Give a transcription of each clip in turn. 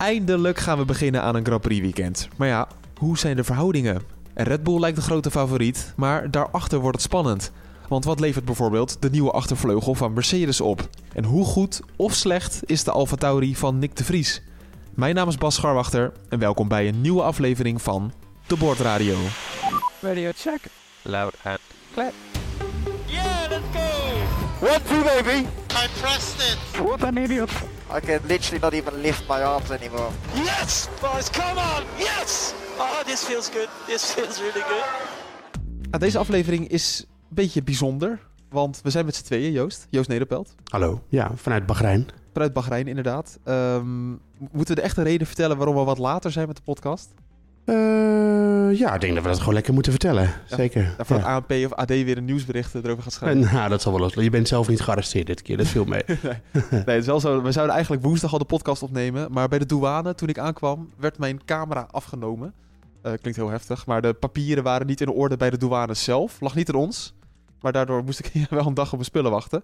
Eindelijk gaan we beginnen aan een Grand Prix weekend. Maar ja, hoe zijn de verhoudingen? En Red Bull lijkt de grote favoriet, maar daarachter wordt het spannend. Want wat levert bijvoorbeeld de nieuwe achtervleugel van Mercedes op? En hoe goed of slecht is de Alfa Tauri van Nick de Vries? Mijn naam is Bas Scharwachter en welkom bij een nieuwe aflevering van De Bordradio. Radio check. Loud and clear. Yeah, let's go! One, two, baby. I pressed it. What an idiot. I can literally not even lift my arms anymore. Yes, boys, come on! Yes! Oh, this feels good. This feels really good. Nou, deze aflevering is een beetje bijzonder, want we zijn met z'n tweeën, Joost. Joost Nederpelt. Hallo, ja, vanuit Bahrein. Vanuit Bahrein, inderdaad. Ehm, moeten we de echte reden vertellen waarom we wat later zijn met de podcast? Eh, ja, ik denk dat we dat gewoon lekker moeten vertellen. Zeker. Daarvoor Ja. ANP of AD weer een nieuwsbericht erover gaat schrijven. Nou, dat zal wel los. Je bent zelf niet gearresteerd dit keer, dat viel mee. Nee, het is wel zo. We zouden eigenlijk woensdag al de podcast opnemen. Maar bij de douane, toen ik aankwam, werd mijn camera afgenomen. Eh, klinkt heel heftig. Maar de papieren waren niet in orde bij de douane zelf. Lag niet aan ons. Maar daardoor moest ik wel een dag op mijn spullen wachten.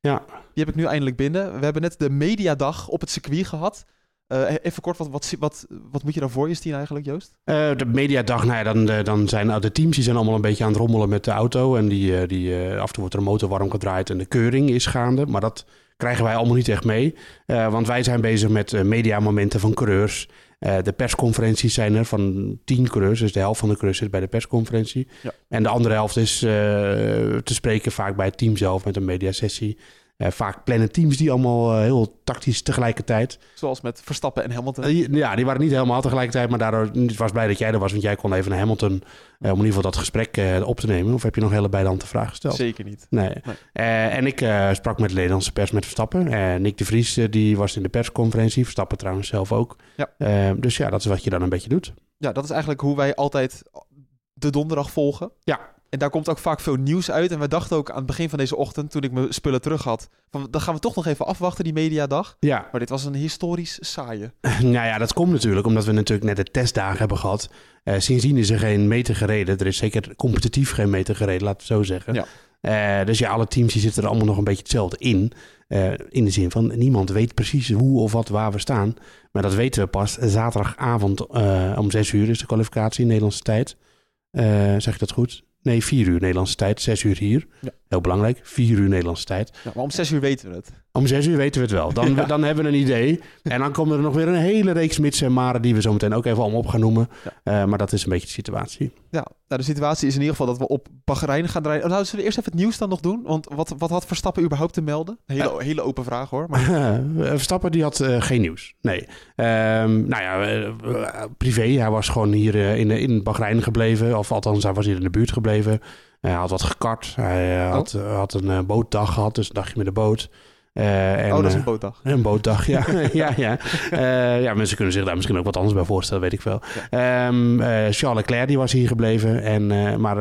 Ja. Die heb ik nu eindelijk binnen. We hebben net de mediadag op het circuit gehad. Eh, even kort, wat, wat, wat, wat moet je dan voor je zien eigenlijk, Joost? Eh, de mediadag, nou ja, dan, eh, dan zijn de teams die zijn allemaal een beetje aan het rommelen met de auto. En die, die, af en toe wordt er een motor warm gedraaid en de keuring is gaande. Maar dat krijgen wij allemaal niet echt mee. Want wij zijn bezig met mediamomenten van coureurs. De persconferenties zijn er van tien coureurs. Dus de helft van de coureurs zit bij de persconferentie. Ja. En de andere helft is te spreken vaak bij het team zelf met een mediasessie. Eh, vaak plannen teams die allemaal eh, heel tactisch tegelijkertijd. Zoals met Verstappen en Hamilton. Eh, Ja, die waren niet helemaal tegelijkertijd, maar daardoor was blij dat jij er was, want jij kon even naar Hamilton om in ieder geval dat gesprek op te nemen. Of heb je nog hele bijlante vraag gesteld? Zeker niet. Nee. Nee. En ik sprak met de Nederlandse pers met Verstappen. Eh, Nick de Vries die was in de persconferentie. Verstappen trouwens zelf ook. Ja. Dus ja, dat is wat je dan een beetje doet. Ja, dat is eigenlijk hoe wij altijd de donderdag volgen. Ja. En daar komt ook vaak veel nieuws uit. En we dachten ook aan het begin van deze ochtend, toen ik mijn spullen terug had, van dan gaan we toch nog even afwachten, die mediadag. Ja, Maar dit was een historisch saaie. nou ja, dat komt natuurlijk omdat we natuurlijk net de testdagen hebben gehad. Eh, sindsdien is er geen meter gereden. Er is zeker competitief geen meter gereden, laten we het zo zeggen. Ja. Eh, dus ja, alle teams die zitten er allemaal nog een beetje hetzelfde in. Eh, in de zin van niemand weet precies hoe of wat waar we staan. Maar dat weten we pas zaterdagavond om zes uur is de kwalificatie in Nederlandse tijd. Zeg ik dat goed? Nee, vier uur Nederlandse tijd, zes uur hier. Heel belangrijk, vier uur Nederlandse tijd. Ja, maar om zes uur weten we het. Om zes uur weten we het wel. Dan, Ja. dan hebben we een idee. En dan komen er nog weer een hele reeks mits en maren die we zo meteen ook even allemaal op gaan noemen. Ja. Eh, maar dat is een beetje de situatie. Ja, nou, de situatie is in ieder geval dat we op Bahrein gaan draaien. Oh, nou, zullen we eerst even het nieuws dan nog doen? Want wat, wat had Verstappen überhaupt te melden? Hele, hele open vraag hoor. Maar Verstappen die had eh, geen nieuws. Nee. Ehm, nou ja, eh, eh, privé. Hij was gewoon hier eh, in, in Bahrein gebleven. Of althans, hij was hier in de buurt gebleven. Hij had wat gekart. Hij eh, had, eh, had een eh, bootdag gehad. Dus een dagje met de boot. Eh, en, oh, dat is een bootdag. Een bootdag, ja. ja, ja. Ja, mensen kunnen zich daar misschien ook wat anders bij voorstellen, weet ik veel. Ehm, eh, Charles Leclerc die was hier gebleven. En, maar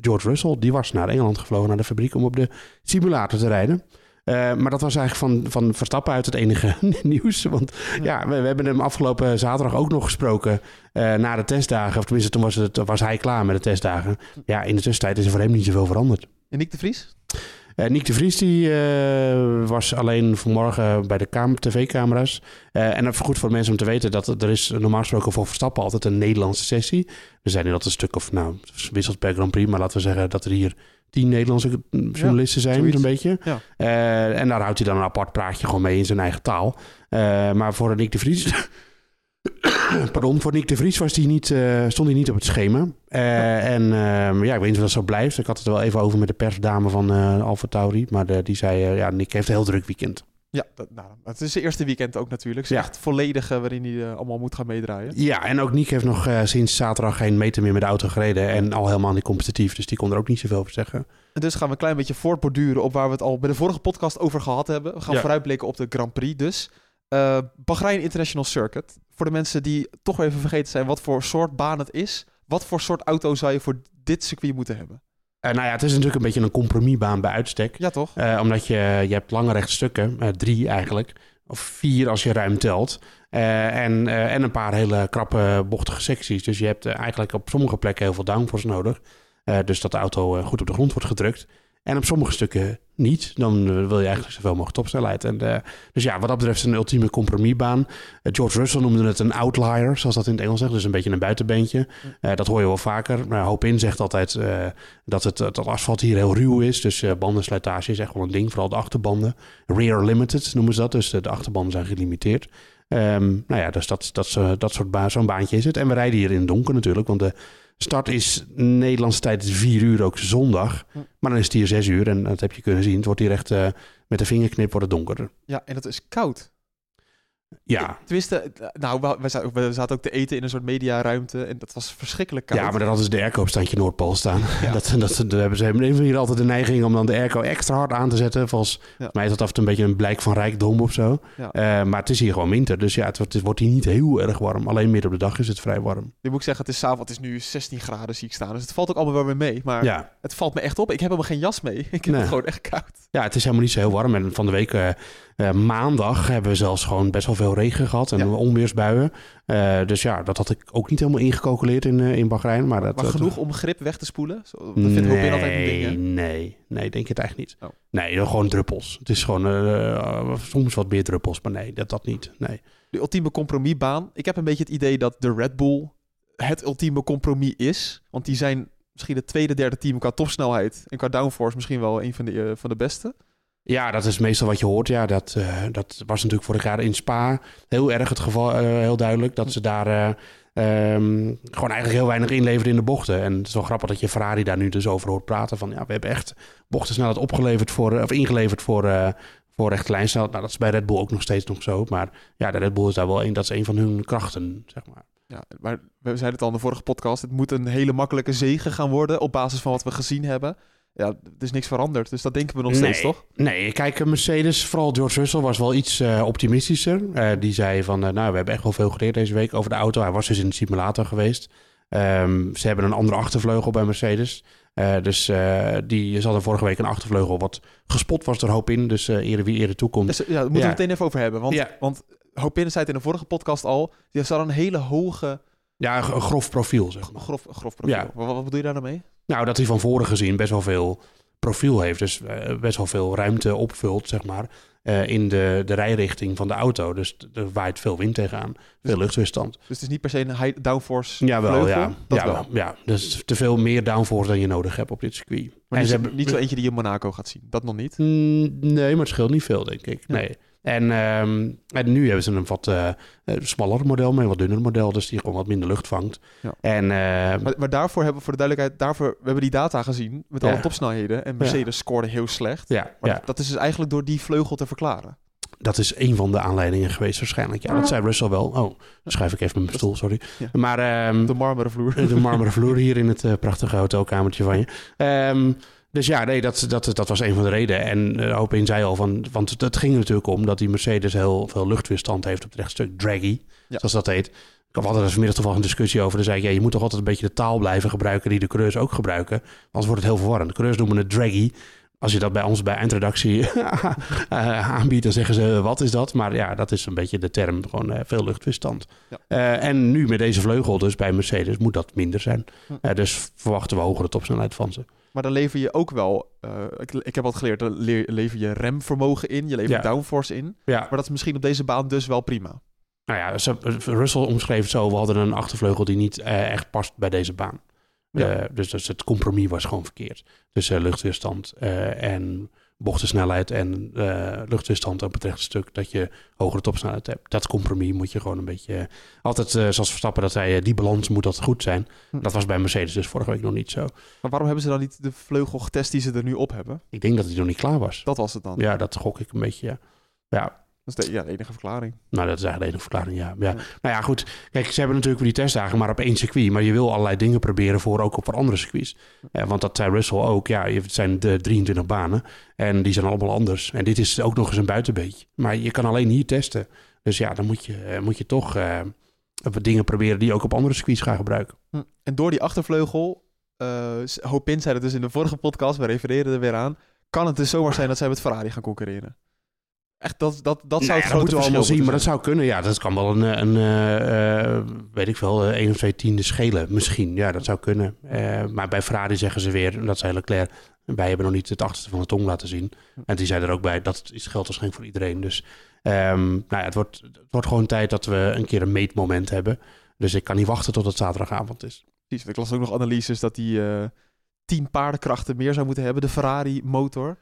George Russell die was naar Engeland gevlogen, naar de fabriek, om op de simulator te rijden. Eh, maar dat was eigenlijk van, van Verstappen uit het enige nieuws. Want ja, we, we hebben hem afgelopen zaterdag ook nog gesproken eh, na de testdagen. Of tenminste, toen was, het, was hij klaar met de testdagen. Ja, in de tussentijd is er voor hem niet zoveel veranderd. En Nick de Vries? Eh Nick de Vries die, was alleen vanmorgen bij de kamer, tv-camera's. En dat is goed voor mensen om te weten dat er is normaal gesproken voor Verstappen altijd een Nederlandse sessie. Er zijn hier altijd een stuk of, nou, wisselt per Grand Prix, maar laten we zeggen dat er hier tien Nederlandse journalisten zijn, zo'n beetje. Ja. Eh, en daar houdt hij dan een apart praatje gewoon mee in zijn eigen taal. Eh, maar voor Nick de Vries... Pardon, voor Nick de Vries was die niet, eh, stond hij niet op het schema. En ja, ik weet niet of dat zo blijft. Ik had het er wel even over met de persdame van Alfa Tauri. Maar de- die zei, ja, Nick heeft een heel druk weekend. Ja, dat, nou, het is de eerste weekend ook natuurlijk. Het is Ja. echt volledig eh, waarin hij eh, allemaal moet gaan meedraaien. Ja, en ook Nick heeft nog eh, sinds zaterdag geen meter meer met de auto gereden. En al helemaal niet competitief. Dus die kon er ook niet zoveel over zeggen. En dus gaan we een klein beetje voortborduren op waar we het al bij de vorige podcast over gehad hebben. We gaan Ja. vooruitblikken op de Grand Prix dus. Eh Bahrein International Circuit. Voor de mensen die toch even vergeten zijn wat voor soort baan het is. Wat voor soort auto zou je voor dit circuit moeten hebben? Eh, nou ja, het is natuurlijk een beetje een compromisbaan bij uitstek. Ja, toch? Eh, omdat je, je hebt lange rechtstukken, eh, drie eigenlijk. Of vier als je ruim telt. En, en een paar hele krappe, bochtige secties. Dus je hebt eigenlijk op sommige plekken heel veel downforce nodig. Dus dat de auto goed op de grond wordt gedrukt. En op sommige stukken niet. Dan eh, wil je eigenlijk zoveel mogelijk topsnelheid. En, eh, dus ja, wat dat betreft een ultieme compromisbaan. Eh, George Russell noemde het een outlier, zoals dat in het Engels zegt. Dus een beetje een buitenbeentje. Dat hoor je wel vaker. Maar Hoop In zegt altijd dat het dat asfalt hier heel ruw is. Dus bandenslijtage is echt wel een ding. Vooral de achterbanden. Rear limited noemen ze dat. Dus de, de achterbanden zijn gelimiteerd. Ehm, nou ja, dus dat, dat, zo- dat soort ba zo'n baantje is het. En we rijden hier in het donker natuurlijk. Want de start is Nederlandse tijd 4 uur, ook zondag. Maar dan is het hier 6 uur. En dat heb je kunnen zien. Het wordt hier echt eh, met de vingerknip wordt het donkerder. Ja, en het is koud. Ja. Tenminste, eh, nou, we, zaten- we zaten ook te eten in een soort mediaruimte en dat was verschrikkelijk koud. Ja, maar dan hadden ze de airco op standje Noordpool staan. Ja. Dat, dat, dat hebben ze hebben hier altijd de neiging om dan de airco extra hard aan te zetten. Volgens Ja. mij is dat af en toe een beetje een blijk van rijkdom of zo. Ja. Eh, maar het is hier gewoon winter. Dus ja, het, wordt- het wordt hier niet heel erg warm. Alleen midden op de dag is het vrij warm. Nu moet ik zeggen, het is avond, het is nu 16 graden zie ik staan. Dus het valt ook allemaal wel weer mee. Maar Ja. het valt me echt op. Ik heb helemaal geen jas mee. Ik heb Nee. het gewoon echt koud. ja, het is helemaal niet zo heel warm. En van de week eh, eh, maandag hebben we zelfs gewoon best wel veel regen gehad. En Ja. onweersbuien. Eh, dus ja, dat had ik ook niet helemaal ingecalculeerd in, eh, in Bahrein. Maar, dat, Maar dat- genoeg om grip weg te spoelen. Zo, dat vindt altijd een ding? Nee, nee, nee, denk het eigenlijk niet. Oh. Nee, gewoon druppels. Het is gewoon soms wat meer druppels, maar nee, dat, dat niet. Nee. De ultieme compromisbaan. Ik heb een beetje het idee dat de Red Bull het ultieme compromis is. Want die zijn misschien het tweede, derde team qua topsnelheid. En qua downforce misschien wel een van de, van de beste. Ja, dat is meestal wat je hoort. Ja, dat, eh, dat was natuurlijk vorig jaar in Spa heel erg het geval, eh, heel duidelijk. Dat ze daar eh, ehm, gewoon eigenlijk heel weinig inleverden in de bochten. En het is wel grappig dat je Ferrari daar nu dus over hoort praten. Van ja, we hebben echt bochtensnelheid opgeleverd voor, of ingeleverd voor, voor recht lijnsnelheid. Nou, dat is bij Red Bull ook nog steeds nog zo. Maar ja, de Red Bull is daar wel een, dat is een van hun krachten, zeg maar. Ja, maar we zeiden het al in de vorige podcast. Het moet een hele makkelijke zege gaan worden op basis van wat we gezien hebben. Ja, er is niks veranderd. Dus dat denken we nog steeds, toch? Nee, kijk, Mercedes, vooral George Russell, was wel iets eh, optimistischer. Eh, die zei van, eh, nou, we hebben echt wel veel geleerd deze week over de auto. Hij was dus in de simulator geweest. Ehm, ze hebben een andere achtervleugel bij Mercedes. Eh, dus eh, die zat er vorige week een achtervleugel wat gespot was door hoop in. Dus eh eerder wie eerder toekomt. Dus, ja, daar moeten Ja. we het meteen even over hebben. Want, Ja. want Hopin zei het in de vorige podcast al. Die had een hele hoge, Ja, een grof profiel, zeg maar. grof, grof profiel. Ja. Wat, wat bedoel je daar dan mee? Nou, dat hij van voren gezien best wel veel profiel heeft. Dus eh, best wel veel ruimte opvult, zeg maar, eh, in de, de rijrichting van de auto. Dus er waait veel wind tegenaan, veel luchtweerstand. Dus het is niet per se een high downforce Ja, wel, vleugel. ja. Dat ja, wel. ja. Dus te veel meer downforce dan je nodig hebt op dit circuit. Maar En ze hebben- niet zo eentje die je in Monaco gaat zien. Dat nog niet. Mm, Nee, maar het scheelt niet veel, denk ik. Ja. Nee. En, ehm, en nu hebben ze een wat eh, smaller model, maar een wat dunner model. Dus die gewoon wat minder lucht vangt. Ja. En eh, Maar, maar daarvoor hebben we, voor de duidelijkheid, daarvoor, we hebben die data gezien met Ja. alle topsnelheden. En Mercedes scoorde heel slecht. ja, Maar ja, dat is dus eigenlijk door die vleugel te verklaren. dat is een van de aanleidingen geweest waarschijnlijk. Ja, dat zei Russell wel. Oh, dan schuif ik even met mijn stoel, sorry. Ja. Maar ehm, De marmeren vloer. de marmeren vloer hier in het eh, prachtige hotelkamertje van je. Ehm, dus ja, nee, dat, dat, dat was een van de redenen. En uh, Opin zei al van, want het, ging er natuurlijk om dat die Mercedes heel veel luchtweerstand heeft op het rechtstuk draggy, Ja. zoals dat heet. Ik had altijd er vanmiddag toevallig een discussie over. Dan zei ik, ja, je moet toch altijd een beetje de taal blijven gebruiken die de coureurs ook gebruiken. Anders wordt het heel verwarrend. De coureurs noemen het draggy. Als je dat bij ons bij eindredactie eh, aanbiedt, dan zeggen ze, wat is dat? Maar ja, dat is een beetje de term, gewoon eh, veel luchtweerstand. Ja. Eh, en nu met deze vleugel, dus bij Mercedes, moet dat minder zijn. Eh, dus verwachten we hogere topsnelheid van ze. Maar dan lever je ook wel, eh, ik, ik heb wat geleerd, dan leer, lever je remvermogen in, je levert Ja. downforce in. Ja, Maar dat is misschien op deze baan dus wel prima. nou ja, ze- Russell omschreef het zo, we hadden een achtervleugel die niet eh, echt past bij deze baan. Ja. Eh, dus, dus het compromis was gewoon verkeerd. Dus eh, luchtweerstand eh, en bochtensnelheid en eh, luchtweerstand op het rechte stuk, dat je hogere topsnelheid hebt. Dat compromis moet je gewoon een beetje... altijd eh, zoals Verstappen dat zei, eh, die balans moet dat goed zijn. Hm. Dat was bij Mercedes dus vorige week nog niet zo. Maar waarom hebben ze dan niet de vleugel getest die ze er nu op hebben? Ik denk dat hij nog niet klaar was. Dat was het dan. Ja, dat gok ik een beetje, ja. Ja, Dat is de, ja, de enige verklaring. Nou, dat is eigenlijk de enige verklaring, ja. ja. Ja. Nou ja, goed. Kijk, ze hebben natuurlijk weer die testdagen maar op één circuit. Maar je wil allerlei dingen proberen voor ook op voor andere circuits. Eh, want dat zei Russell ook. Ja, het zijn de 23 banen. En die zijn allemaal anders. En dit is ook nog eens een buitenbeetje. Maar je kan alleen hier testen. Dus ja, dan moet je, eh, moet je toch eh, wat dingen proberen die je ook op andere circuits gaan gebruiken. Hm. En door die achtervleugel, eh Hopin zei het dus in de vorige podcast, we refereren er weer aan, kan het dus zomaar zijn dat zij met Ferrari gaan concurreren. Echt, dat, dat, dat zou het dat moeten we allemaal zien, maar dat zou kunnen. Ja, dat kan wel een, een eh, eh, weet ik wel, eh, één of twee tienden schelen. Misschien, ja, dat zou kunnen. Eh, maar bij Ferrari zeggen ze weer, dat zei Leclerc, wij hebben nog niet het achterste van de tong laten zien. En die zei er ook bij, dat is geldt waarschijnlijk voor iedereen. Dus ehm, nou ja, het, wordt, het wordt gewoon tijd dat we een keer een meetmoment hebben. Dus ik kan niet wachten tot het zaterdagavond is. Precies, ik las ook nog analyses dat die eh 10 paardenkrachten meer zou moeten hebben, de Ferrari motor.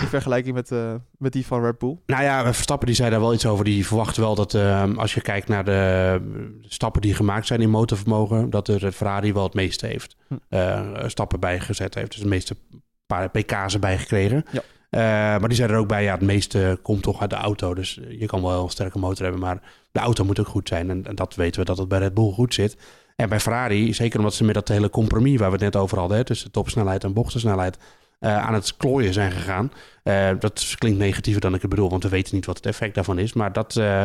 In vergelijking met, eh, met die van Red Bull. Nou ja, Verstappen die zei daar wel iets over. Die verwacht wel dat ehm, als je kijkt naar de stappen die gemaakt zijn in motorvermogen, dat er Ferrari wel het meeste heeft. Eh, stappen bijgezet heeft. Dus de meeste paar pk's erbij gekregen. Ja. Maar die zei er ook bij, ja, het meeste komt toch uit de auto. Dus je kan wel een sterke motor hebben, maar de auto moet ook goed zijn. En, en dat weten we dat het bij Red Bull goed zit. En bij Ferrari, zeker omdat ze met dat hele compromis waar we het net over hadden, hè, tussen topsnelheid en bochtensnelheid, aan het klooien zijn gegaan. Eh, dat klinkt negatiever dan ik het bedoel, want we weten niet wat het effect daarvan is. Maar dat, eh,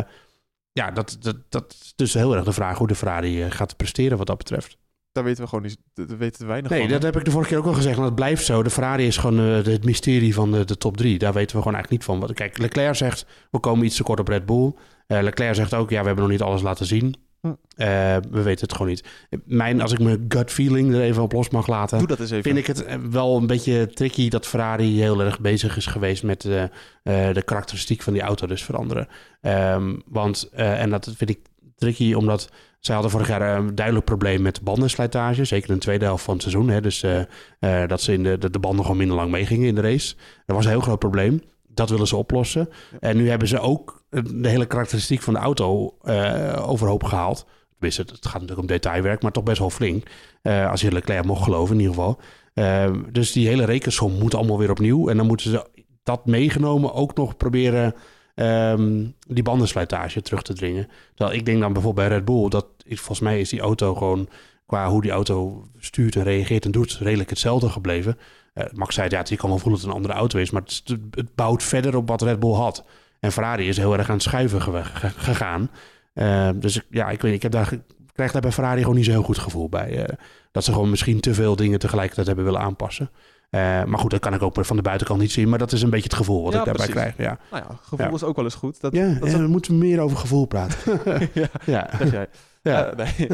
ja, dat, dat, dat is dus heel erg de vraag hoe de Ferrari eh, gaat presteren wat dat betreft. Daar weten we gewoon niet, daar weten we weinig Nee, van. dat heb ik de vorige keer ook al gezegd. En dat blijft zo. De Ferrari is gewoon eh, het mysterie van de, de top drie. Daar weten we gewoon eigenlijk niet van. Want Kijk, Leclerc zegt, we komen iets te kort op Red Bull. Eh, Leclerc zegt ook, ja, we hebben nog niet alles laten zien. Hm. Eh, we weten het gewoon niet. Mijn, als ik mijn gut feeling er even op los mag laten... Doe dat eens even. vind ik het eh, wel een beetje tricky dat Ferrari heel erg bezig is geweest met eh, eh, de karakteristiek van die auto dus veranderen. Ehm, want, eh, en dat vind ik tricky omdat zij hadden vorig jaar een duidelijk probleem met bandenslijtage. Zeker in de tweede helft van het seizoen. Hè, dus eh, eh, dat ze in de, de, de banden gewoon minder lang meegingen in de race. Dat was een heel groot probleem. Dat willen ze oplossen. En nu hebben ze ook de hele karakteristiek van de auto eh, overhoop gehaald. Tenminste, het gaat natuurlijk om detailwerk, maar toch best wel flink. Eh, als je Leclerc mocht geloven, in ieder geval. Eh, dus die hele rekensom moet allemaal weer opnieuw. En dan moeten ze dat meegenomen ook nog proberen ehm, die bandenslijtage terug te dringen. Terwijl ik denk dan bijvoorbeeld bij Red Bull, dat is, volgens mij is die auto gewoon qua hoe die auto stuurt en reageert en doet, redelijk hetzelfde gebleven. Eh, Max zei, ja, je kan wel voelen dat het een andere auto is, maar het, het bouwt verder op wat Red Bull had. En Ferrari is heel erg aan het schuiven gegaan. Eh, dus ja, ik weet ik heb daar, ik krijg daar bij Ferrari gewoon niet zo'n heel goed gevoel bij. eh, dat ze gewoon misschien te veel dingen tegelijkertijd hebben willen aanpassen. Maar goed, dat kan ik ook van de buitenkant niet zien. Maar dat is een beetje het gevoel wat Ja, ik daarbij precies. krijg. Ja, Nou ja, gevoel Ja. is ook wel eens goed. Dat, ja dat ook- we moeten meer over gevoel praten. ja, ja. zeg jij. Ja. Eh, nee.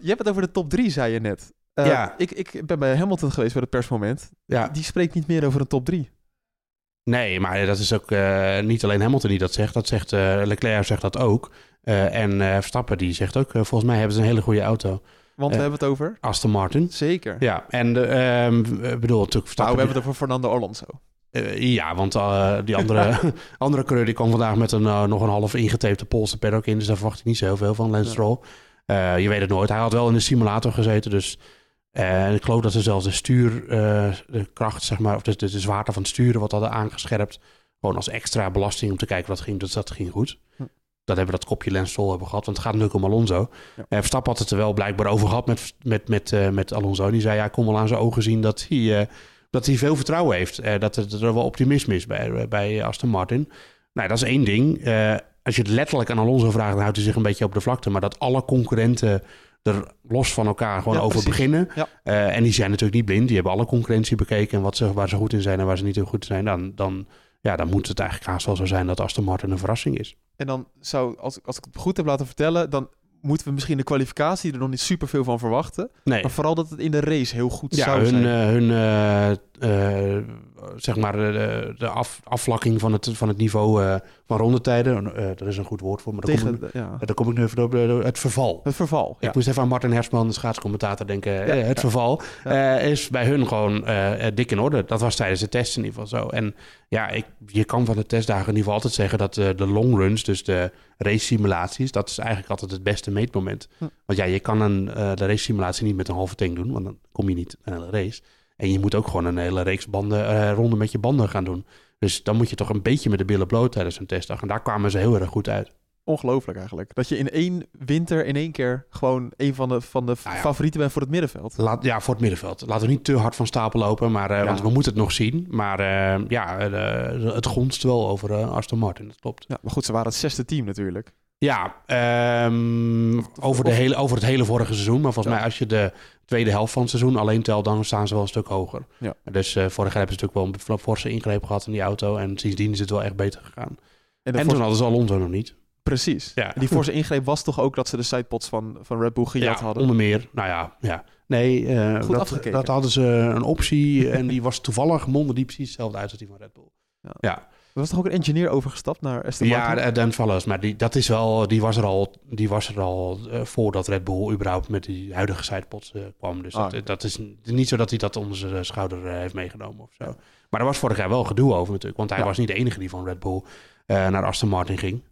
Je hebt het over de top 3, zei je net. Eh, Ja. ik, ik ben bij Hamilton geweest bij het persmoment. ja. Die spreekt niet meer over een top 3. Nee, maar dat is ook eh, niet alleen Hamilton die dat zegt. Dat zegt Leclerc zegt dat ook. En Verstappen die zegt ook, volgens mij hebben ze een hele goede auto. Want we hebben het over... Aston Martin. Zeker. Ja, en ehm, bedoel natuurlijk Nou, Verstappen. we hebben het over Fernando Alonso. Eh, ja, want eh, die andere, andere coureur die kwam vandaag met een, eh, nog een half ingetapte Poolse paddock in. Dus daar verwacht ik niet zo heel veel van, Lance. Stroll. Je weet het nooit. Hij had wel in de simulator gezeten, dus... en ik geloof dat ze zelfs de stuur, de kracht, zeg maar, of de, de, de zwaarte van het sturen wat hadden aangescherpt. Gewoon als extra belasting om te kijken wat ging. Dus dat ging goed. Hm. Dat hebben we dat kopje Lance Stroll hebben gehad, want het gaat natuurlijk om Alonso. Ja. Verstappen had het er wel blijkbaar over gehad met, met, met, met Alonso. Die zei, ja, ik kon wel aan zijn ogen zien dat hij, dat hij veel vertrouwen heeft. Eh, dat er, er wel optimisme is bij, bij Aston Martin. Nou, dat is één ding. Eh, als je het letterlijk aan Alonso vraagt, dan houdt hij zich een beetje op de vlakte. Maar dat alle concurrenten er los van elkaar gewoon Ja, over precies. beginnen. Ja. Eh, en die zijn natuurlijk niet blind. Die hebben alle concurrentie bekeken en wat ze, waar ze goed in zijn en waar ze niet zo goed in zijn. Dan, dan, ja, dan moet het eigenlijk haast wel zo zijn dat Aston Martin een verrassing is. En dan zou, als, als ik het goed heb laten vertellen, dan moeten we misschien de kwalificatie er nog niet super veel van verwachten. Nee. Maar vooral dat het in de race heel goed Ja, zou hun, zijn. eh, hun eh, eh, zeg maar, de, de af, afvlakking van het, van het niveau eh, van rondetijden. Eh er is een goed woord voor, maar daar kom ik, de- ja. daar kom ik nu even op. eh, Het verval. het verval. Ja. Ik moest even aan Martin Hersman, de schaatscommentator, denken. Ja, eh, het verval eh, is bij hun gewoon eh, eh, dik in orde. Dat was tijdens de test in ieder geval zo. En ja, ik, je kan van de testdagen in ieder geval altijd zeggen dat eh, de long runs, dus de race simulaties, dat is eigenlijk altijd het beste meetmoment. Hm. Want ja, je kan een, eh, de race simulatie niet met een halve tank doen, want dan kom je niet aan een race. En je moet ook gewoon een hele reeks banden, eh, ronde met je banden gaan doen. Dus dan moet je toch een beetje met de billen bloot tijdens een testdag. En daar kwamen ze heel erg goed uit. Ongelooflijk eigenlijk. Dat je in één winter in één keer gewoon een van de, van de Nou ja. favorieten bent voor het middenveld. Laat, ja, voor het middenveld. Laten we niet te hard van stapel lopen, maar, eh, Ja. want we moeten het nog zien. Maar eh, ja, het gonst wel over Aston Martin, dat klopt. Ja, maar goed, ze waren het zesde team natuurlijk. Ja, ehm, over, de hele, over het hele vorige seizoen. Maar volgens Ja. mij als je de tweede helft van het seizoen alleen telt, dan staan ze wel een stuk hoger. Ja. Dus eh, vorig jaar hebben ze natuurlijk wel een forse ingreep gehad in die auto. En sindsdien is het wel echt beter gegaan. En, toen hadden ze Alonso nog niet. Precies. Ja. En die forse ingreep was toch ook dat ze de sidepods van, van Red Bull gejat ja, hadden? onder meer. Nou ja, ja. Nee, eh, Goed dat, afgekeken. dat hadden ze een optie en die was toevallig monden die precies hetzelfde uit als die van Red Bull. Ja. Ja. Er was toch ook een engineer overgestapt naar Aston Ja, Martin? eh, Dan Valles, maar die, dat is wel, die was er al, die was er al eh, voordat Red Bull überhaupt met die huidige sidepods eh, kwam. Dus Ah, dat, dat is niet zo dat hij dat onder zijn schouder heeft meegenomen of zo. Maar er was vorig jaar wel gedoe over natuurlijk, want hij Ja. was niet de enige die van Red Bull naar Aston Martin ging.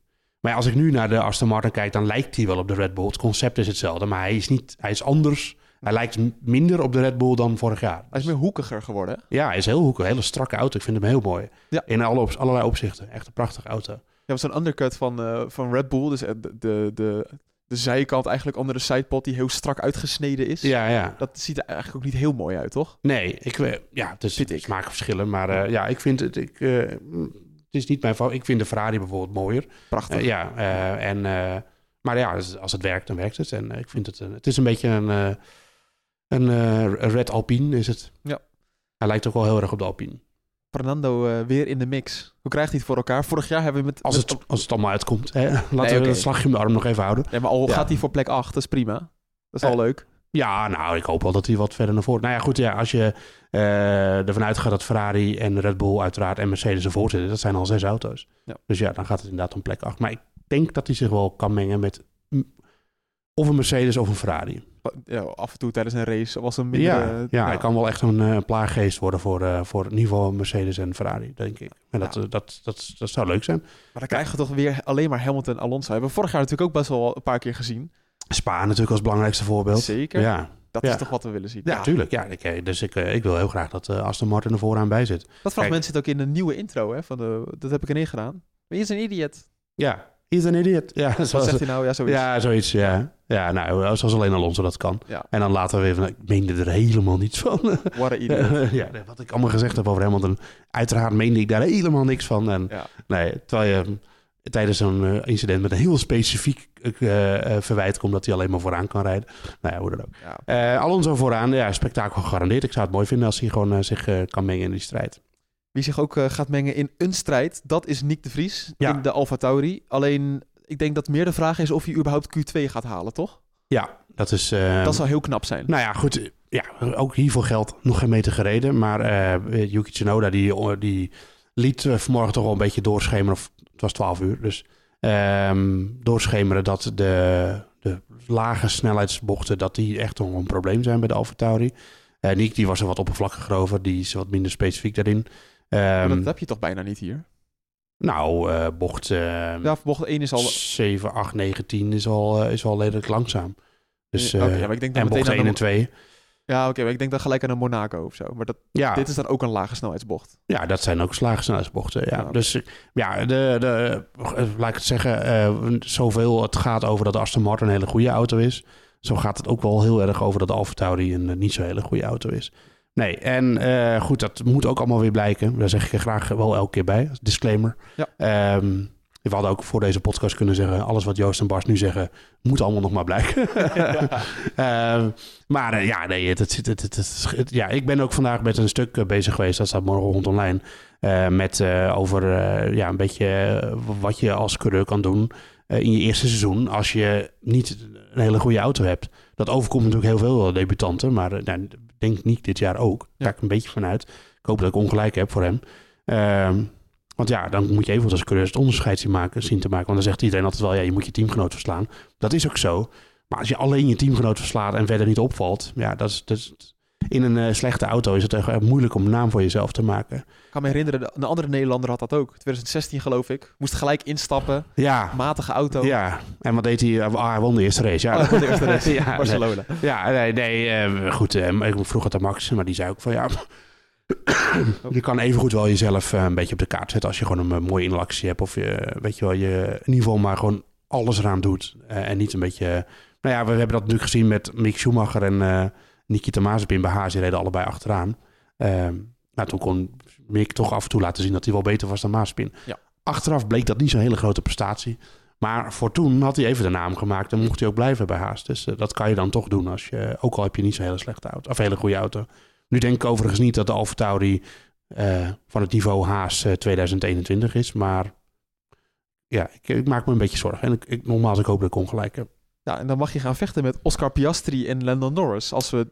Maar ja, als ik nu naar de Aston Martin kijk, dan lijkt hij wel op de Red Bull. Het concept is hetzelfde, maar hij is niet, hij is anders. Hij lijkt minder op de Red Bull dan vorig jaar. Hij is meer hoekiger geworden. Ja, hij is heel hoekig, een hele strakke auto. Ik vind hem heel mooi. Ja. In alle, op- allerlei opzichten. Echt een prachtige auto. Ja, was een undercut van, eh, van Red Bull. Dus eh, de, de, de, de zijkant eigenlijk onder de sidepod die heel strak uitgesneden is. Ja, ja. Dat ziet er eigenlijk ook niet heel mooi uit, toch? Nee, ik, we- ja, het is Vind ik. smaakverschillen. Maar eh, ja, ik vind het... Ik, eh, het is niet mijn favoriet. Ik vind de Ferrari bijvoorbeeld mooier. Prachtig. Eh, ja, eh, en, eh, maar ja, als, het werkt, dan werkt het. En eh, ik vind het... een- het is een beetje een... eh, een eh, Red Alpine is het. Ja. Hij lijkt ook wel heel erg op de Alpine. Fernando eh, weer in de mix. Hoe krijgt hij het voor elkaar? Vorig jaar hebben we met... Als met- het, als het allemaal uitkomt. Hè? Laten we oké. het slagje om de arm nog even houden. Nee, maar al Ja. gaat hij voor plek 8, dat is prima. Dat is Eh, al leuk. Ja, nou, ik hoop wel dat hij wat verder naar voren... Nou ja, goed, ja, als je eh, ervan uitgaat dat Ferrari en Red Bull uiteraard en Mercedes ervoor zitten, dat zijn al zes auto's. Ja. Dus ja, dan gaat het inderdaad om plek 8. Maar ik denk dat hij zich wel kan mengen met of een Mercedes of een Ferrari. Ja, af en toe tijdens een race was een minder... ja, ja, hij kan wel echt een eh, plaaggeest worden voor, eh, voor geval Mercedes en Ferrari, denk ik. En dat, Ja. eh, dat, dat, dat zou leuk zijn. Maar dan krijgen we toch weer alleen maar Hamilton en Alonso. Hebben we vorig jaar natuurlijk ook best wel een paar keer gezien. Spa natuurlijk als belangrijkste voorbeeld. Zeker. Ja, Dat is toch wat we willen zien. ja, tuurlijk. Ja, ik, eh, dus ik, eh, ik wil heel graag dat eh, Aston Martin er vooraan bij zit. Dat fragment zit ook in de nieuwe intro. Hè, van de, dat heb ik erin gedaan. Wie is een idiot? Ja, he's an idiot. Ja, Wat zoals, zegt hij nou? Ja, zoiets. ja zoiets. Ja. ja, nou, zoals alleen Alonso dat kan. Ja. En dan later weer van, ik meende er helemaal niets van. What a idiot. ja, wat ik allemaal gezegd heb over Hamilton. Uiteraard meende ik daar helemaal niks van. En, Ja. Nee, terwijl je mm, tijdens zo'n eh, incident met een heel specifiek eh, eh, verwijt komt dat hij alleen maar vooraan kan rijden. Nou ja, hoe dan ook. Ja. Eh, Alonso vooraan, ja, spektakel gegarandeerd. Ik zou het mooi vinden als hij gewoon eh, zich eh, kan mengen in die strijd. Wie zich ook eh, gaat mengen in een strijd, dat is Nick de Vries Ja. in de Alfa Tauri. Alleen, ik denk dat meer de vraag is of hij überhaupt Q2 gaat halen, toch? Ja, dat is... eh, dat zou heel knap zijn. Nou ja, goed. Ja, ook hiervoor geldt nog geen meter gereden. Maar eh Yuki Tsunoda die, die liet vanmorgen toch wel een beetje doorschemeren. Of, het was 12 uur, dus ehm, doorschemeren dat de, de lage snelheidsbochten... dat die echt nog een probleem zijn bij de Alfa Tauri. Nick die was er wat oppervlakkiger over. Die is wat minder specifiek daarin. Maar Ehm, dat heb je toch bijna niet hier? nou, eh, bocht eh Ja, bocht 1 is al... 7, 8, 9, 10 is al, eh, is al redelijk langzaam. Dus, Ja, maar ik denk dan en bocht aan 1 de- en 2. Ja, oké, maar ik denk dan gelijk aan een Monaco of zo. Maar dat, Ja, dit is dan ook een lage snelheidsbocht. Ja, dat zijn ook slagersnelheidsbochten. Ja. Ja. Dus ja, de, de, laat ik het zeggen, zoveel het gaat over dat Aston Martin een hele goede auto is. Zo gaat het ook wel heel erg over dat Alfa Tauri een niet zo hele goede auto is. Nee, en eh, goed, dat moet ook allemaal weer blijken. Daar zeg ik er graag wel elke keer bij, als disclaimer. Ja. Ehm, we hadden ook voor deze podcast kunnen zeggen... alles wat Joost en Bas nu zeggen, moet allemaal nog maar blijken. Ehm, maar eh, ja, nee, het, het, het, het, het- het- ja, ik ben ook vandaag met een stuk eh, bezig geweest. Dat staat morgenochtend online. eh, met over ja, een beetje wat je als coureur kan doen in je eerste seizoen. Als je niet een hele goede auto hebt. Dat overkomt natuurlijk heel veel debutanten. Maar nou, denk niet dit jaar ook. Daar ga ik een beetje vanuit. Ik hoop dat ik ongelijk heb voor hem. Ehm, want ja, dan moet je even als coureur het onderscheid zien, maken, zien te maken. Want dan zegt iedereen altijd wel, ja, je moet je teamgenoot verslaan. Dat is ook zo. Maar als je alleen je teamgenoot verslaat en verder niet opvalt, ja, dat is, dat is- in een eh, slechte auto is het echt erg moeilijk om een naam voor jezelf te maken. Ik kan me herinneren, de- een andere Nederlander had dat ook. 2016 geloof ik. Moest gelijk instappen. Ja, Matige auto. ja. En wat deed hij? Ah, hij won de eerste race. Ja, Oh, de eerste race. ja, nee. Barcelona. Ja, nee, nee eh, goed. eh, ik vroeg het aan Max, maar die zei ook van ja. je kan evengoed wel jezelf eh, een beetje op de kaart zetten als je gewoon een eh, mooie inlactie hebt. Of je, weet je wel, je in ieder geval maar gewoon alles eraan doet. Eh, en niet een beetje. nou ja, we hebben dat natuurlijk gezien met Mick Schumacher en eh Nikita Mazepin bij Haas. Die reden allebei achteraan. Ehm nou, toen kon Mick toch af en toe laten zien dat hij wel beter was dan Mazepin. Ja. Achteraf bleek dat niet zo'n hele grote prestatie. Maar voor toen had hij even de naam gemaakt en mocht hij ook blijven bij Haas. Dus eh, dat kan je dan toch doen, als je, ook al heb je niet zo'n hele slechte auto. Of een hele goede auto. Nu denk ik overigens niet dat de Alfa Tauri eh, van het niveau Haas eh, 2021 is. Maar ja, ik, ik maak me een beetje zorgen. En ik, ik, nogmaals, ik hoop dat ik ongelijk heb. Ja, en dan mag je gaan vechten met Oscar Piastri en Lando Norris. Als we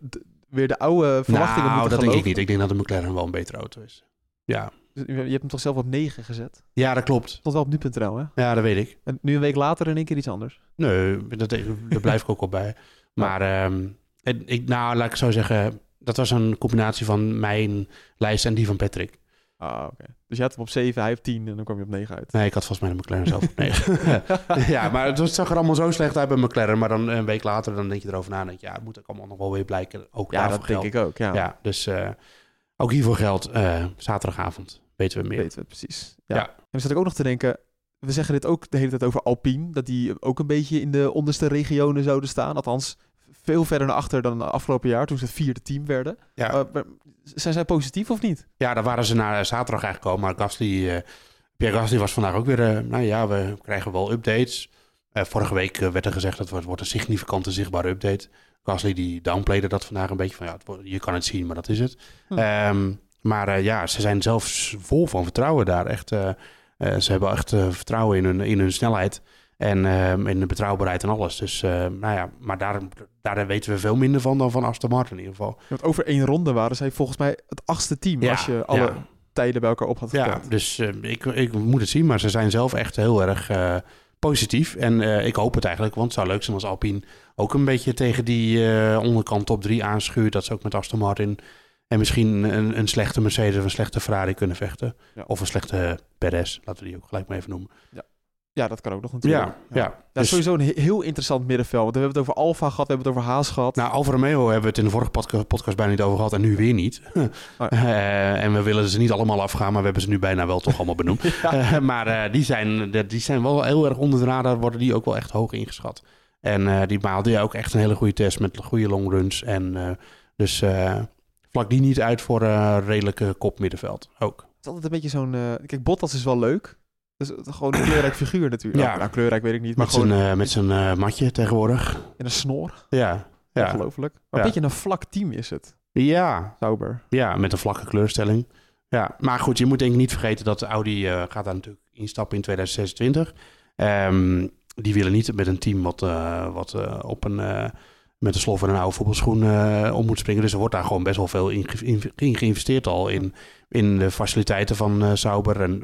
weer de oude verwachtingen nou, moeten dat denk ik niet. Ik denk dat de McLaren wel een betere auto is. Ja, Je je hebt hem toch zelf op 9 gezet? ja dat klopt. Stond wel op nu.nl, hè? Ja, dat weet ik. En nu een week later in één keer iets anders. Nee, dat, daar blijf ik ook wel bij. Maar ehm, ik, nou, laat ik zo zeggen, dat was een combinatie van mijn lijst en die van Patrick. Ah, oké. Dus je had hem op 7, hij op 10 en dan kwam je op 9 uit. Nee, ik had volgens mij de McLaren zelf op negen. ja, maar het zag er allemaal zo slecht uit bij McLaren. Maar dan een week later, dan denk je erover na. en denk je, ja, het moet ook allemaal nog wel weer blijken. Ook Ja, dat denk ik ook. Ja, Ja, dus eh, ook hiervoor geldt eh, zaterdagavond. Weten we meer. weten we het precies. Ja. Ja. En dan zat ik ook nog te denken... We zeggen dit ook de hele tijd over Alpine. Dat die ook een beetje in de onderste regionen zouden staan. Althans, veel verder naar achter dan afgelopen jaar. Toen ze het vierde team werden. Ja, Eh, zijn zij positief of niet? ja, daar waren ze naar zaterdag eigenlijk gekomen. Maar Gasly, eh, Pierre Gasly was vandaag ook weer... eh, nou ja, we krijgen wel updates. Eh, vorige week eh, werd er gezegd dat het wordt een significante zichtbare update. Gasly die downplayde dat vandaag een beetje van... ja, het wordt- je kan het zien, maar dat is het. Hm. Ehm, maar eh, ja, ze zijn zelfs vol van vertrouwen daar. Echt, eh, eh, ze hebben echt eh, vertrouwen in hun, in hun snelheid. En ehm, in de betrouwbaarheid en alles. Dus, eh, nou ja, maar daar, daar weten we veel minder van dan van Aston Martin in ieder geval. Want over één ronde waren zij volgens mij het achtste team. Ja, als je alle ja. tijden bij elkaar op had Ja, dus eh, ik, ik moet het zien, maar ze zijn zelf echt heel erg eh, positief. En eh, ik hoop het eigenlijk, want het zou leuk zijn als Alpine ook een beetje tegen die eh, onderkant top 3 aanschuurt. Dat ze ook met Aston Martin en misschien een, een slechte Mercedes of een slechte Ferrari kunnen vechten. Ja. Of een slechte Perez, laten we die ook gelijk maar even noemen. Ja, dat kan ook nog natuurlijk. Ja, ja. Dat Dus- is sowieso een he- heel interessant middenveld. Want we hebben het over Alfa gehad, we hebben het over Haas gehad. Nou, Alfa Romeo hebben we het in de vorige podca- podcast bijna niet over gehad en nu weer niet. ja. Eh, en we willen ze niet allemaal afgaan, maar we hebben ze nu bijna wel toch allemaal benoemd. Eh, maar eh, die, zijn, die zijn wel heel erg onder de radar, worden die ook wel echt hoog ingeschat. En die maalde ook echt een hele goede test met goede longruns. En dus vlak die niet uit voor eh redelijke kop middenveld ook. Het is altijd een beetje zo'n... kijk, Bottas is wel leuk. Dus het is gewoon een kleurrijk figuur natuurlijk. Ja. Nou, kleurrijk weet ik niet, maar Met gewoon zijn, eh, met zijn eh, matje tegenwoordig. in een snor. Ja, ja. Ongelooflijk. Maar Ja. een beetje een vlak team is het. ja, Sauber. Ja, met een vlakke kleurstelling. Ja, maar goed, je moet denk ik niet vergeten dat Audi eh, gaat daar natuurlijk instappen in 2026. Ehm, die willen niet met een team wat, eh, wat eh, op een, eh, met een slof en een oude voetbalschoen eh, om moet springen. Dus er wordt daar gewoon best wel veel in, ge- in, in geïnvesteerd al in, in de faciliteiten van eh Sauber. En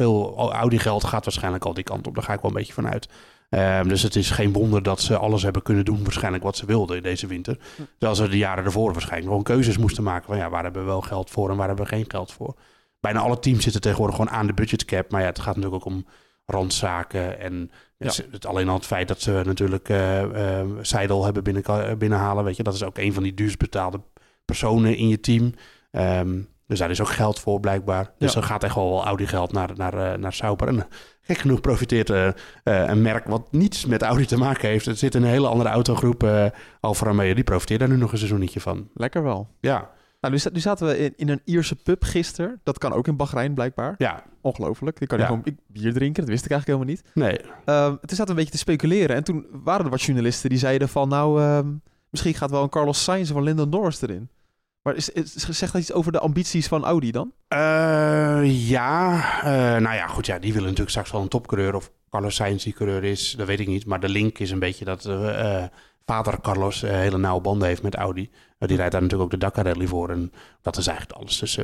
veel Audi geld gaat waarschijnlijk al die kant op. Daar ga ik wel een beetje van uit. Ehm, dus het is geen wonder dat ze alles hebben kunnen doen, waarschijnlijk wat ze wilden in deze winter. Terwijl ze de jaren ervoor waarschijnlijk gewoon keuzes moesten maken van ja, waar hebben we wel geld voor en waar hebben we geen geld voor. Bijna alle teams zitten tegenwoordig gewoon aan de budgetcap. Maar ja, het gaat natuurlijk ook om randzaken en Ja. het, alleen al het feit dat ze natuurlijk eh, Seidel hebben binnen, binnenhalen, weet je, dat is ook een van die duurst betaalde personen in je team. Ehm, dus daar is ook geld voor blijkbaar. Dus er gaat echt wel wel Audi geld naar, naar, eh, naar Sauber. En eh, gek genoeg profiteert eh, een merk wat niets met Audi te maken heeft. Het zit in een hele andere autogroep, eh Alfa Romeo. Die profiteert daar nu nog een seizoennetje van. Lekker wel. Ja, Nou, nu, za- nu zaten we in, in een Ierse pub gisteren. Dat kan ook in Bahrein blijkbaar. ja, Ongelooflijk. Die kan je Ja. gewoon ik- bier drinken. Dat wist ik eigenlijk helemaal niet. nee. Ehm, toen zaten we een beetje te speculeren. En toen waren er wat journalisten die zeiden van... Nou, ehm, misschien gaat wel een Carlos Sainz of een Lyndon Norris erin. Maar is, is, zegt dat iets over de ambities van Audi dan? Eh, ja, eh, nou ja, goed, ja, die willen natuurlijk straks wel een topcoureur. Of Carlos Sainz die coureur is, dat weet ik niet. Maar de link is een beetje dat eh, vader Carlos hele nauwe banden heeft met Audi. Die rijdt daar natuurlijk ook de Dakar Rally voor. En dat is eigenlijk alles. Dus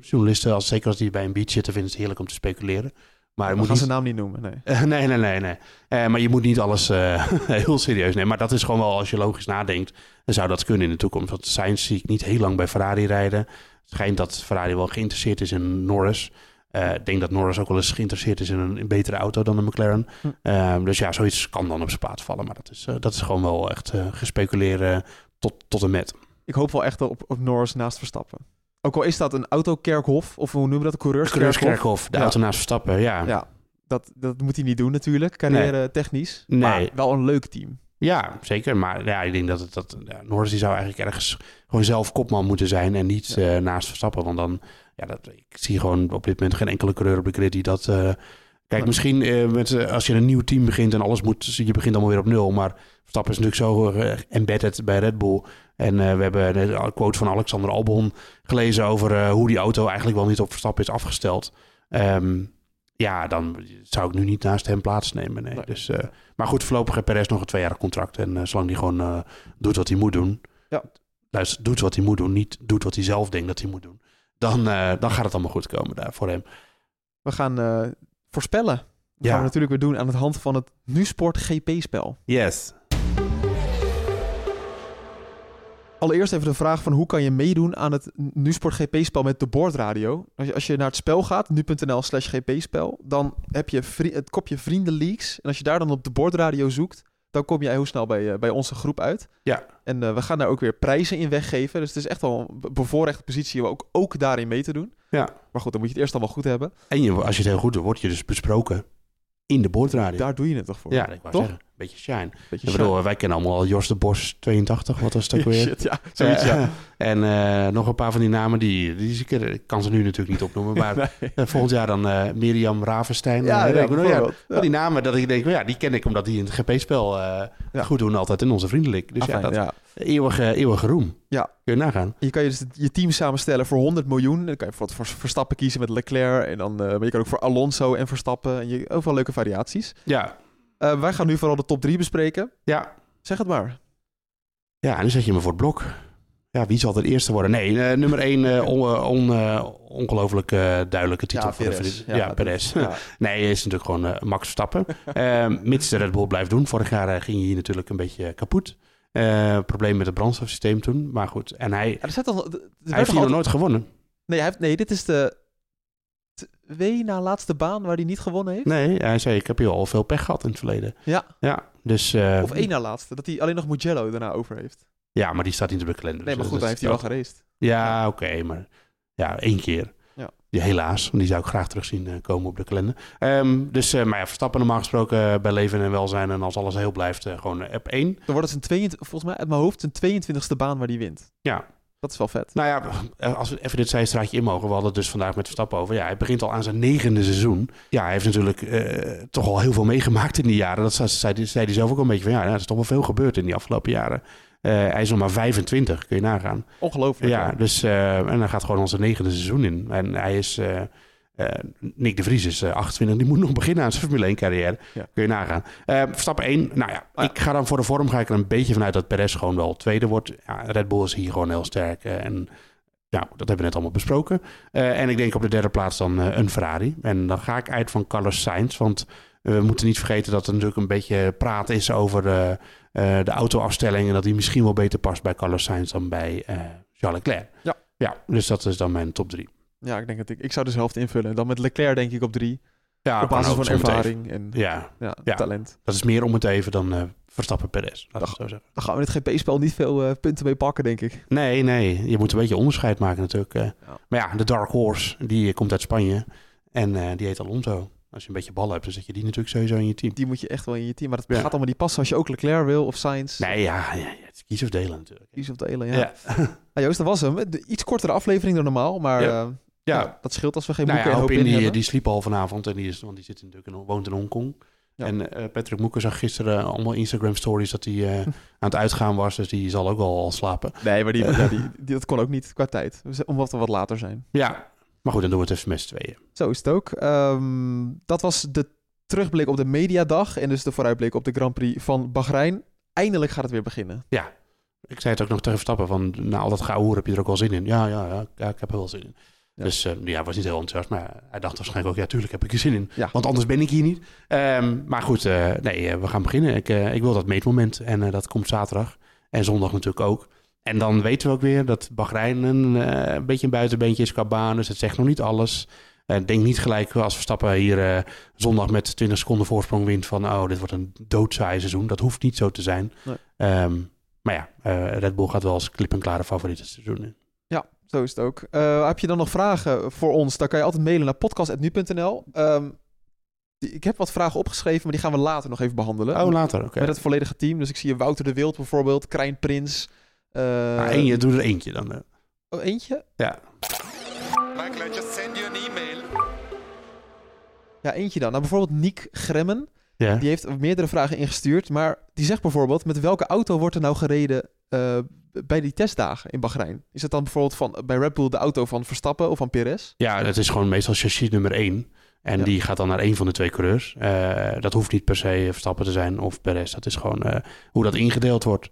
journalisten, als, zeker als die bij een beach zitten, vinden het heerlijk om te speculeren. Maar je moet niet, zijn naam niet noemen, nee. Eh, nee, nee, nee, nee. Eh, maar je moet niet alles eh, heel serieus nemen. Maar dat is gewoon wel, als je logisch nadenkt, dan zou dat kunnen in de toekomst. Want Sainz zie ik niet heel lang bij Ferrari rijden. Het schijnt dat Ferrari wel geïnteresseerd is in Norris. Ik denk dat Norris ook wel eens geïnteresseerd is in een, betere auto dan een McLaren. Hm. Dus ja, zoiets kan dan op zijn plaats vallen. Maar dat is, dat is gewoon wel echt gespeculeren tot, tot en met. Ik hoop wel echt op, op Norris naast Verstappen. Ook al is dat een autokerkhof, of hoe noemen we dat? Een coureurskerkhof. Coureurskerkhof, de Ja. auto naast Verstappen, ja. Ja, dat, dat moet hij niet doen natuurlijk, carrière technisch. Nee. Maar wel een leuk team. Ja, zeker. Maar ja, ik denk dat, het, dat ja, Norris die zou eigenlijk ergens gewoon zelf kopman moeten zijn en niet eh, naast Verstappen. Want dan, ja, dat, ik zie gewoon op dit moment geen enkele coureur op de grid die dat... eh, Kijk, misschien eh, met, als je een nieuw team begint en alles moet, je begint allemaal weer op nul. Maar Verstappen is natuurlijk zo embedded bij Red Bull. En eh, we hebben een quote van Alexander Albon gelezen over eh, hoe die auto eigenlijk wel niet op Verstappen is afgesteld. Ehm, ja, dan zou ik nu niet naast hem plaatsnemen. Nee. Nee. Dus, eh, maar goed, voorlopig heeft Perez nog een tweejarig contract. En zolang hij gewoon doet wat hij moet doen. Ja. Luister, doet wat hij moet doen. Niet doet wat hij zelf denkt dat hij moet doen. Dan, dan gaat het allemaal goed komen daar voor hem. We gaan voorspellen. Dat Ja. gaan we natuurlijk weer doen aan de hand van het NuSport GP-spel. Yes. Allereerst even de vraag van hoe kan je meedoen aan het NuSport GP-spel met de boordradio. Als je, als je naar het spel gaat, nu.nl slash gp-spel, dan heb je vri- het kopje Vriendenleaks. En als je daar dan op de boordradio zoekt, dan kom je heel snel bij, eh, bij onze groep uit. Ja. En eh, we gaan daar ook weer prijzen in weggeven. Dus het is echt wel een be- bevoorrechte positie om ook, ook daarin mee te doen. Ja. Maar goed, dan moet je het eerst allemaal goed hebben. En je, als je het heel goed doet, word je dus besproken in de boordradio. Daar doe je het toch voor? ja, ik wou Toch? zeggen. Beetje shine. Beetje Ik bedoel, wij kennen allemaal al Jos de Bos 82, wat was shine. weer? Shit, ja, zoiets, Eh, ja. En eh, nog een paar van die namen, die, die ik, kan ze nu natuurlijk niet opnoemen. Maar Nee. eh, volgend jaar dan eh, Mirjam Ravenstein. Ja, eh, ja, die namen dat ik denk, ja, die ken ik omdat die in het GP-spel goed doen altijd in onze vriendelijk. Dus ja, dat eeuwige, eeuwige roem. Ja. Kun je nagaan. Je kan je dus je team samenstellen voor 100 miljoen. Dan kan je voor, voor Verstappen kiezen met Leclerc. En dan, maar je kan ook voor Alonso en Verstappen. En je, overal leuke variaties. Ja, Eh, wij gaan nu vooral de top 3 bespreken. ja. Zeg het maar. Ja, en dan zet je me voor het blok. Ja, wie zal er eerste worden? Nee, eh, nummer één, eh, on, on, eh, ongelooflijk eh, duidelijke titel. voor de Perez. Ja, Perez. Ja. Nee, hij is natuurlijk gewoon Max Verstappen. Mits de Red Bull blijft doen. Vorig jaar ging hij hier natuurlijk een beetje kapot. Eh, probleem met het brandstofsysteem toen. Maar goed, en hij, Ja, er zit al, er werd hij heeft hier nog nooit gewonnen. nee, hij heeft, nee, dit is de twee na laatste baan waar hij niet gewonnen heeft. Nee, hij zei, ik heb hier al veel pech gehad in het verleden. Ja, Ja, dus... eh, of één na laatste. Dat hij alleen nog Mugello daarna over heeft. Ja, maar die staat niet op de kalender. Nee, dus maar goed, dat dan heeft hij wel geraced. Ja, oké, maar ja, één keer. Ja. Ja, helaas, want die zou ik graag terugzien eh, komen op de kalender. Ehm, dus, eh, maar ja, Verstappen normaal gesproken bij leven en welzijn. En als alles heel blijft, gewoon op één. Dan wordt het zijn 22, volgens mij uit mijn hoofd zijn 22e baan waar hij wint. Ja, Dat is wel vet. nou ja, als we even dit zijstraatje in mogen. We hadden het dus vandaag met Verstappen over. Ja, hij begint al aan zijn negende seizoen. Ja, hij heeft natuurlijk eh, toch al heel veel meegemaakt in die jaren. Dat zei, zei, hij zelf ook een beetje van, ja, er is toch wel veel gebeurd in die afgelopen jaren. Eh, hij is nog maar 25, kun je nagaan. Ongelooflijk. Ja, dus, eh, en hij gaat gewoon onze negende seizoen in. En hij is, eh, eh, Nick de Vries is eh, 28, die moet nog beginnen aan zijn Formule 1 carrière. Ja. Kun je nagaan. Eh Verstappen 1, nou ja, ik ga dan voor de vorm ga ik er een beetje vanuit dat Perez gewoon wel tweede wordt. Ja, Red Bull is hier gewoon heel sterk. eh, en ja, dat hebben we net allemaal besproken. Eh, en ik denk op de derde plaats dan eh, een Ferrari. En dan ga ik uit van Carlos Sainz, want we moeten niet vergeten dat er natuurlijk een beetje praat is over eh, eh, de autoafstelling. En dat die misschien wel beter past bij Carlos Sainz dan bij eh Charles Leclerc. Ja. Ja, dus dat is dan mijn top drie. Ja, ik denk dat ik, ik zou dus helft invullen. Dan met Leclerc denk ik op drie. Ja, op basis van ervaring en ja. Ja, Ja. talent. dat is meer om het even dan eh, Verstappen Perez. Laat ik het zo zeggen. Dan gaan we in het GP-spel niet veel eh, punten mee pakken, denk ik. Nee, nee, je moet een beetje onderscheid maken natuurlijk. eh. Maar ja, de Dark Horse, die komt uit Spanje. En die heet Alonso. Als je een beetje bal hebt, dan zet je die natuurlijk sowieso in je team. Die moet je echt wel in je team. Maar dat Ja. gaat allemaal niet passen als je ook Leclerc wil of Sainz. Nee, ja, ja, het is kies of delen natuurlijk. Kies of delen, ja. Ja. Nou, Joost, dat was hem. Iets kortere aflevering dan normaal, maar Ja. ja. Ja. dat scheelt als we geen Nou boeken ja, hoop in die, hebben. die sliep al vanavond en die is, want die zit natuurlijk in, woont in Hongkong. Ja. En eh, Patrick Moeker zag gisteren allemaal Instagram stories dat hij eh, aan het uitgaan was, dus die zal ook wel al slapen. Nee, maar die, ja, die, die- dat kon ook niet qua tijd. Dus Omdat we wat later zijn. Ja, maar goed, dan doen we het even met z'n tweeën. Zo is het ook. Ehm, dat was de terugblik op de mediadag en dus de vooruitblik op de Grand Prix van Bahrein. Eindelijk gaat het weer beginnen. Ik zei het ook nog tegen Verstappen, van na al dat gehoor heb je er ook wel zin in. Ja, ja, ja, ja ik heb er wel zin in. Ja. Dus eh, ja, hij was niet heel enthousiast, maar hij dacht waarschijnlijk ook, ja, tuurlijk heb ik er zin in. Ja. Want anders ben ik hier niet. Ehm, maar goed, eh, nee, eh, we gaan beginnen. Ik, ik wil dat meetmoment en dat komt zaterdag. En zondag natuurlijk ook. En dan weten we ook weer dat Bahrein een een beetje een buitenbeentje is qua baan. Dus het zegt nog niet alles. Denk niet gelijk als Verstappen hier eh, zondag met 20 seconden voorsprong wint van... oh, dit wordt een doodsaai seizoen. Dat hoeft niet zo te zijn. Nee. Ehm, maar ja, Red Bull gaat wel als klip en klare favoriet het seizoen in. Zo is het ook. Eh, heb je dan nog vragen voor ons? Dan kan je altijd mailen naar podcast.nu.nl. Ehm, ik heb wat vragen opgeschreven, maar die gaan we later nog even behandelen. Oh, later, oké. Met het volledige team. Dus ik zie Wouter de Wild bijvoorbeeld, Krijn Prins. eh, Maar één, je doet er eentje dan. eh. oh, eentje? Ja. Michael, I just send you an email. Ja, eentje dan. Nou, bijvoorbeeld Niek Gremmen. Ja. Die heeft meerdere vragen ingestuurd. Maar die zegt bijvoorbeeld... met welke auto wordt er nou gereden eh, bij die testdagen in Bahrein? Is het dan bijvoorbeeld van, bij Red Bull de auto van Verstappen of van Perez? Ja, dat is gewoon meestal chassis nummer 1. En Ja. die gaat dan naar één van de twee coureurs. Eh, dat hoeft niet per se Verstappen te zijn of Perez. Dat is gewoon eh, hoe dat ingedeeld wordt.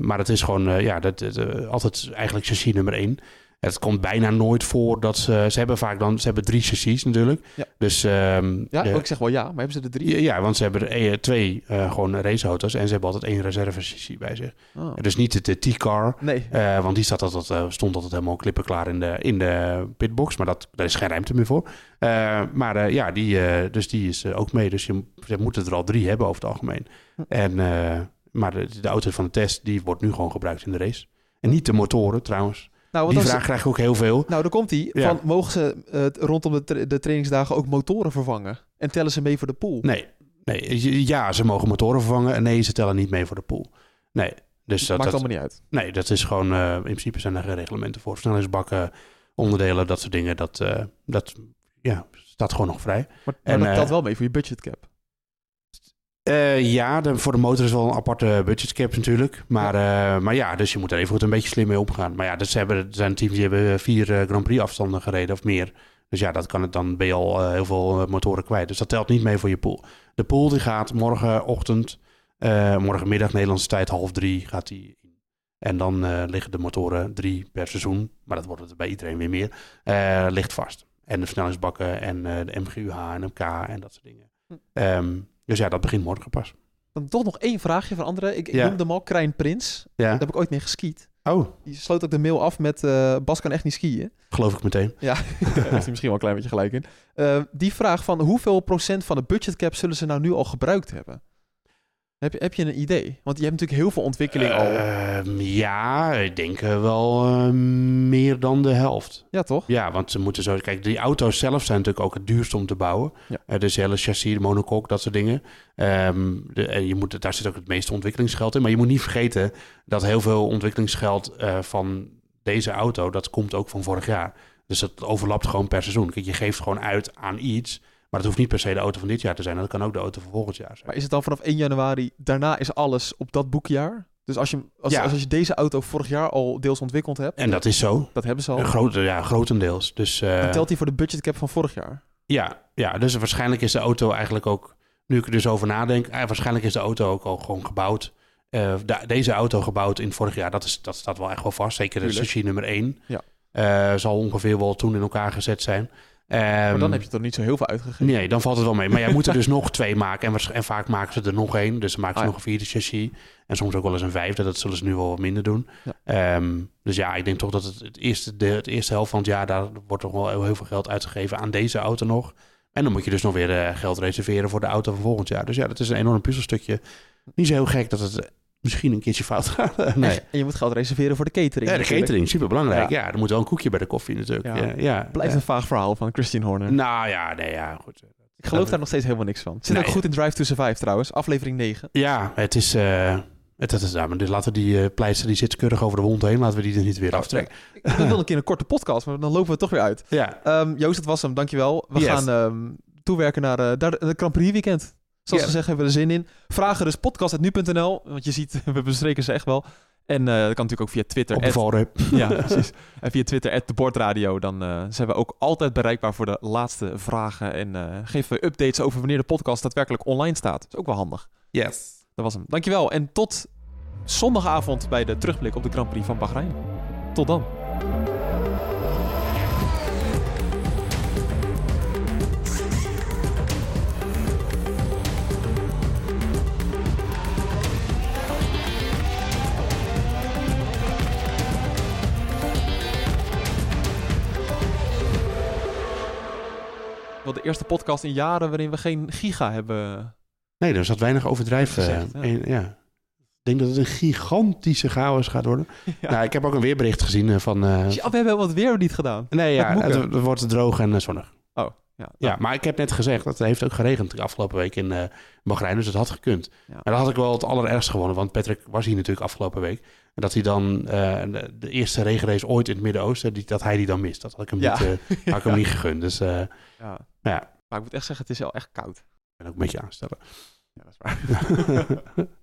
Maar het is gewoon, ja, dat, dat, altijd eigenlijk chassis nummer 1. Het komt bijna nooit voor dat ze... Ze hebben vaak dan... Ze hebben drie chassis natuurlijk. Ja. Dus... ehm, Ja, de- ik zeg wel ja. Maar hebben ze er drie? ja, ja, want ze hebben er twee eh, gewoon raceauto's. En ze hebben altijd één reserve chassis bij zich. Oh. Dus niet de, T-car. Nee. Eh, want die staat altijd, eh, stond altijd helemaal klippenklaar in de, in de pitbox. Maar dat, daar is geen ruimte meer voor. Maar ja, die, dus die is ook mee. Dus je, ze moeten er al drie hebben over het algemeen. Hm. En, maar de, de auto van de test, die wordt nu gewoon gebruikt in de race. En niet de motoren trouwens. Nou, Die vraag krijg ik ook heel veel. Nou, daar komt hij. Ja. Van, mogen ze eh, rondom de, tra- de trainingsdagen ook motoren vervangen? En tellen ze mee voor de pool? Nee, nee, ja, ze mogen motoren vervangen. En nee, ze tellen niet mee voor de pool. Nee, dus dat, Maakt dat, allemaal niet uit. nee, dat is gewoon... eh, in principe zijn er geen reglementen voor. Versnellingsbakken, onderdelen, dat soort dingen. Dat, eh, dat ja, staat gewoon nog vrij. Maar, maar En, dat telt wel mee voor je budgetcap. Eh, ja, de, voor de motor is wel een aparte budgetcap natuurlijk. Maar ja. maar ja, dus je moet er even goed een beetje slim mee omgaan. Maar ja, ze hebben, er zijn teams die hebben vier eh, Grand Prix afstanden gereden of meer. Dus ja, dat kan het, dan ben je al eh, heel veel eh, motoren kwijt. Dus dat telt niet mee voor je pool. De pool die gaat morgenochtend, eh morgenmiddag Nederlandse tijd half drie gaat die in. En dan eh, liggen de motoren drie per seizoen. Maar dat wordt het bij iedereen weer meer. eh, ligt vast. En de versnellingsbakken en eh, de MGUH en MK en dat soort dingen. Hm. Ehm, dus ja, dat begint morgen pas. Dan toch nog één vraagje van anderen. Ik, ik Ja. noemde hem al, Krijn Prins. Ja. Daar heb ik ooit mee geskiet. Oh, Die sloot ook de mail af met... eh, Bas kan echt niet skiën. geloof ik meteen. Ja, daar heeft hij misschien wel een klein beetje gelijk in. Eh, die vraag van hoeveel procent van de budgetcap zullen ze nou nu al gebruikt hebben? Heb je, heb je een idee? Want je hebt natuurlijk heel veel ontwikkeling al. Ehm, ja, ik denk eh, wel eh, meer dan de helft. Ja, toch? Ja, want ze moeten zo... Kijk, die auto's zelf zijn natuurlijk ook het duurst om te bouwen. Ja. Eh, dus hele chassis, de monocoque, dat soort dingen. Ehm, de, en je moet, daar zit ook het meeste ontwikkelingsgeld in. Maar je moet niet vergeten dat heel veel ontwikkelingsgeld van deze auto... dat komt ook van vorig jaar. Dus dat overlapt gewoon per seizoen. Kijk, je geeft gewoon uit aan iets... Maar het hoeft niet per se de auto van dit jaar te zijn. Dat kan ook de auto van volgend jaar zijn. Maar is het dan vanaf 1 januari, daarna is alles op dat boekjaar? Dus als je, als, Ja. als, je deze auto vorig jaar al deels ontwikkeld hebt, En dat is zo. dat hebben ze al, Een grote, ja, grotendeels. Dus, dan telt die voor de budgetcap van vorig jaar. ja, ja, dus waarschijnlijk is de auto eigenlijk ook... Nu ik er dus over nadenk... eh, waarschijnlijk is de auto ook al gewoon gebouwd. Eh, deze auto gebouwd in vorig jaar, dat, is, dat staat wel echt wel vast. Zeker de Tuurlijk. nummer 1. Ja. Zal ongeveer wel toen in elkaar gezet zijn. Maar Ehm, dan heb je toch niet zo heel veel uitgegeven? Nee, dan valt het wel mee. Maar jij moet er dus nog twee maken. En, en vaak maken ze er nog één. Dus dan maken ze Ah, nog een vierde chassis. En soms ook wel eens een vijfde. Dat zullen ze nu wel wat minder doen. Ja. Ehm, dus ja, ik denk toch dat het, het, eerste, de, het eerste helft van het jaar... daar wordt toch wel heel, heel veel geld uitgegeven aan deze auto nog. En dan moet je dus nog weer eh, geld reserveren voor de auto van volgend jaar. Dus ja, dat is een enorm puzzelstukje. Niet zo heel gek dat het misschien een keertje fout gaat. nee. En je moet geld reserveren voor de catering. Ja, de natuurlijk. catering, super belangrijk. Ja. Ja. er moet wel een koekje bij de koffie natuurlijk. Ja. Ja, ja. Blijft een vaag verhaal van Christian Horner. Nou ja, nee, ja, goed. ik geloof daar nog steeds helemaal niks van. Het zit Nee. ook goed in Drive to Survive trouwens, aflevering 9. Ja, het is. eh het, het is nou, dus laten we die eh pleister die zit keurig over de wond heen, laten we die er niet weer aftrekken. Ik ik wil een keer een korte podcast, maar dan lopen we toch weer uit. Ja, Ehm, Joost, het was hem. Dankjewel. We Yes. gaan ehm, toewerken naar eh, daar de, de Grand Prix weekend. Zoals we zeggen, hebben we er zin in. Vragen dus podcast.nu.nl, want je ziet, we bespreken ze echt wel. En eh, dat kan natuurlijk ook via Twitter. op de at- valreep. ja, precies. En via Twitter, at de Bordradio. Dan eh, zijn we ook altijd bereikbaar voor de laatste vragen. En eh, geven we updates over wanneer de podcast daadwerkelijk online staat. Dat is ook wel handig. Yes. Dat was hem. Dankjewel. En tot zondagavond bij de terugblik op de Grand Prix van Bahrein. Tot dan. Wel de eerste podcast in jaren waarin we geen giga hebben. Nee, er zat weinig overdrijf. eh, Gezegd, ja. in- ja. Ik denk dat het een gigantische chaos gaat worden. Ja. Nou, ik heb ook een weerbericht gezien eh, van... eh, Ja, we hebben wat weer niet gedaan. nee, ja, het, het wordt droog en eh, zonnig. Oh, ja. Ja, maar ik heb net gezegd, dat het heeft ook geregend de afgelopen week in eh Bahrein, dus het had gekund. Ja. Maar dan had ik wel het allerergst gewonnen, want Patrick was hier natuurlijk afgelopen week. En dat hij dan eh, de, de eerste regenrace ooit in het Midden-Oosten, dat hij die dan mist. Dat had ik hem, niet, eh, had ik hem niet gegund. Dus eh, Ja. Ja, Maar ik moet echt zeggen, het is wel echt koud. Ik ben ook een beetje aanstellen. Ja, dat is waar.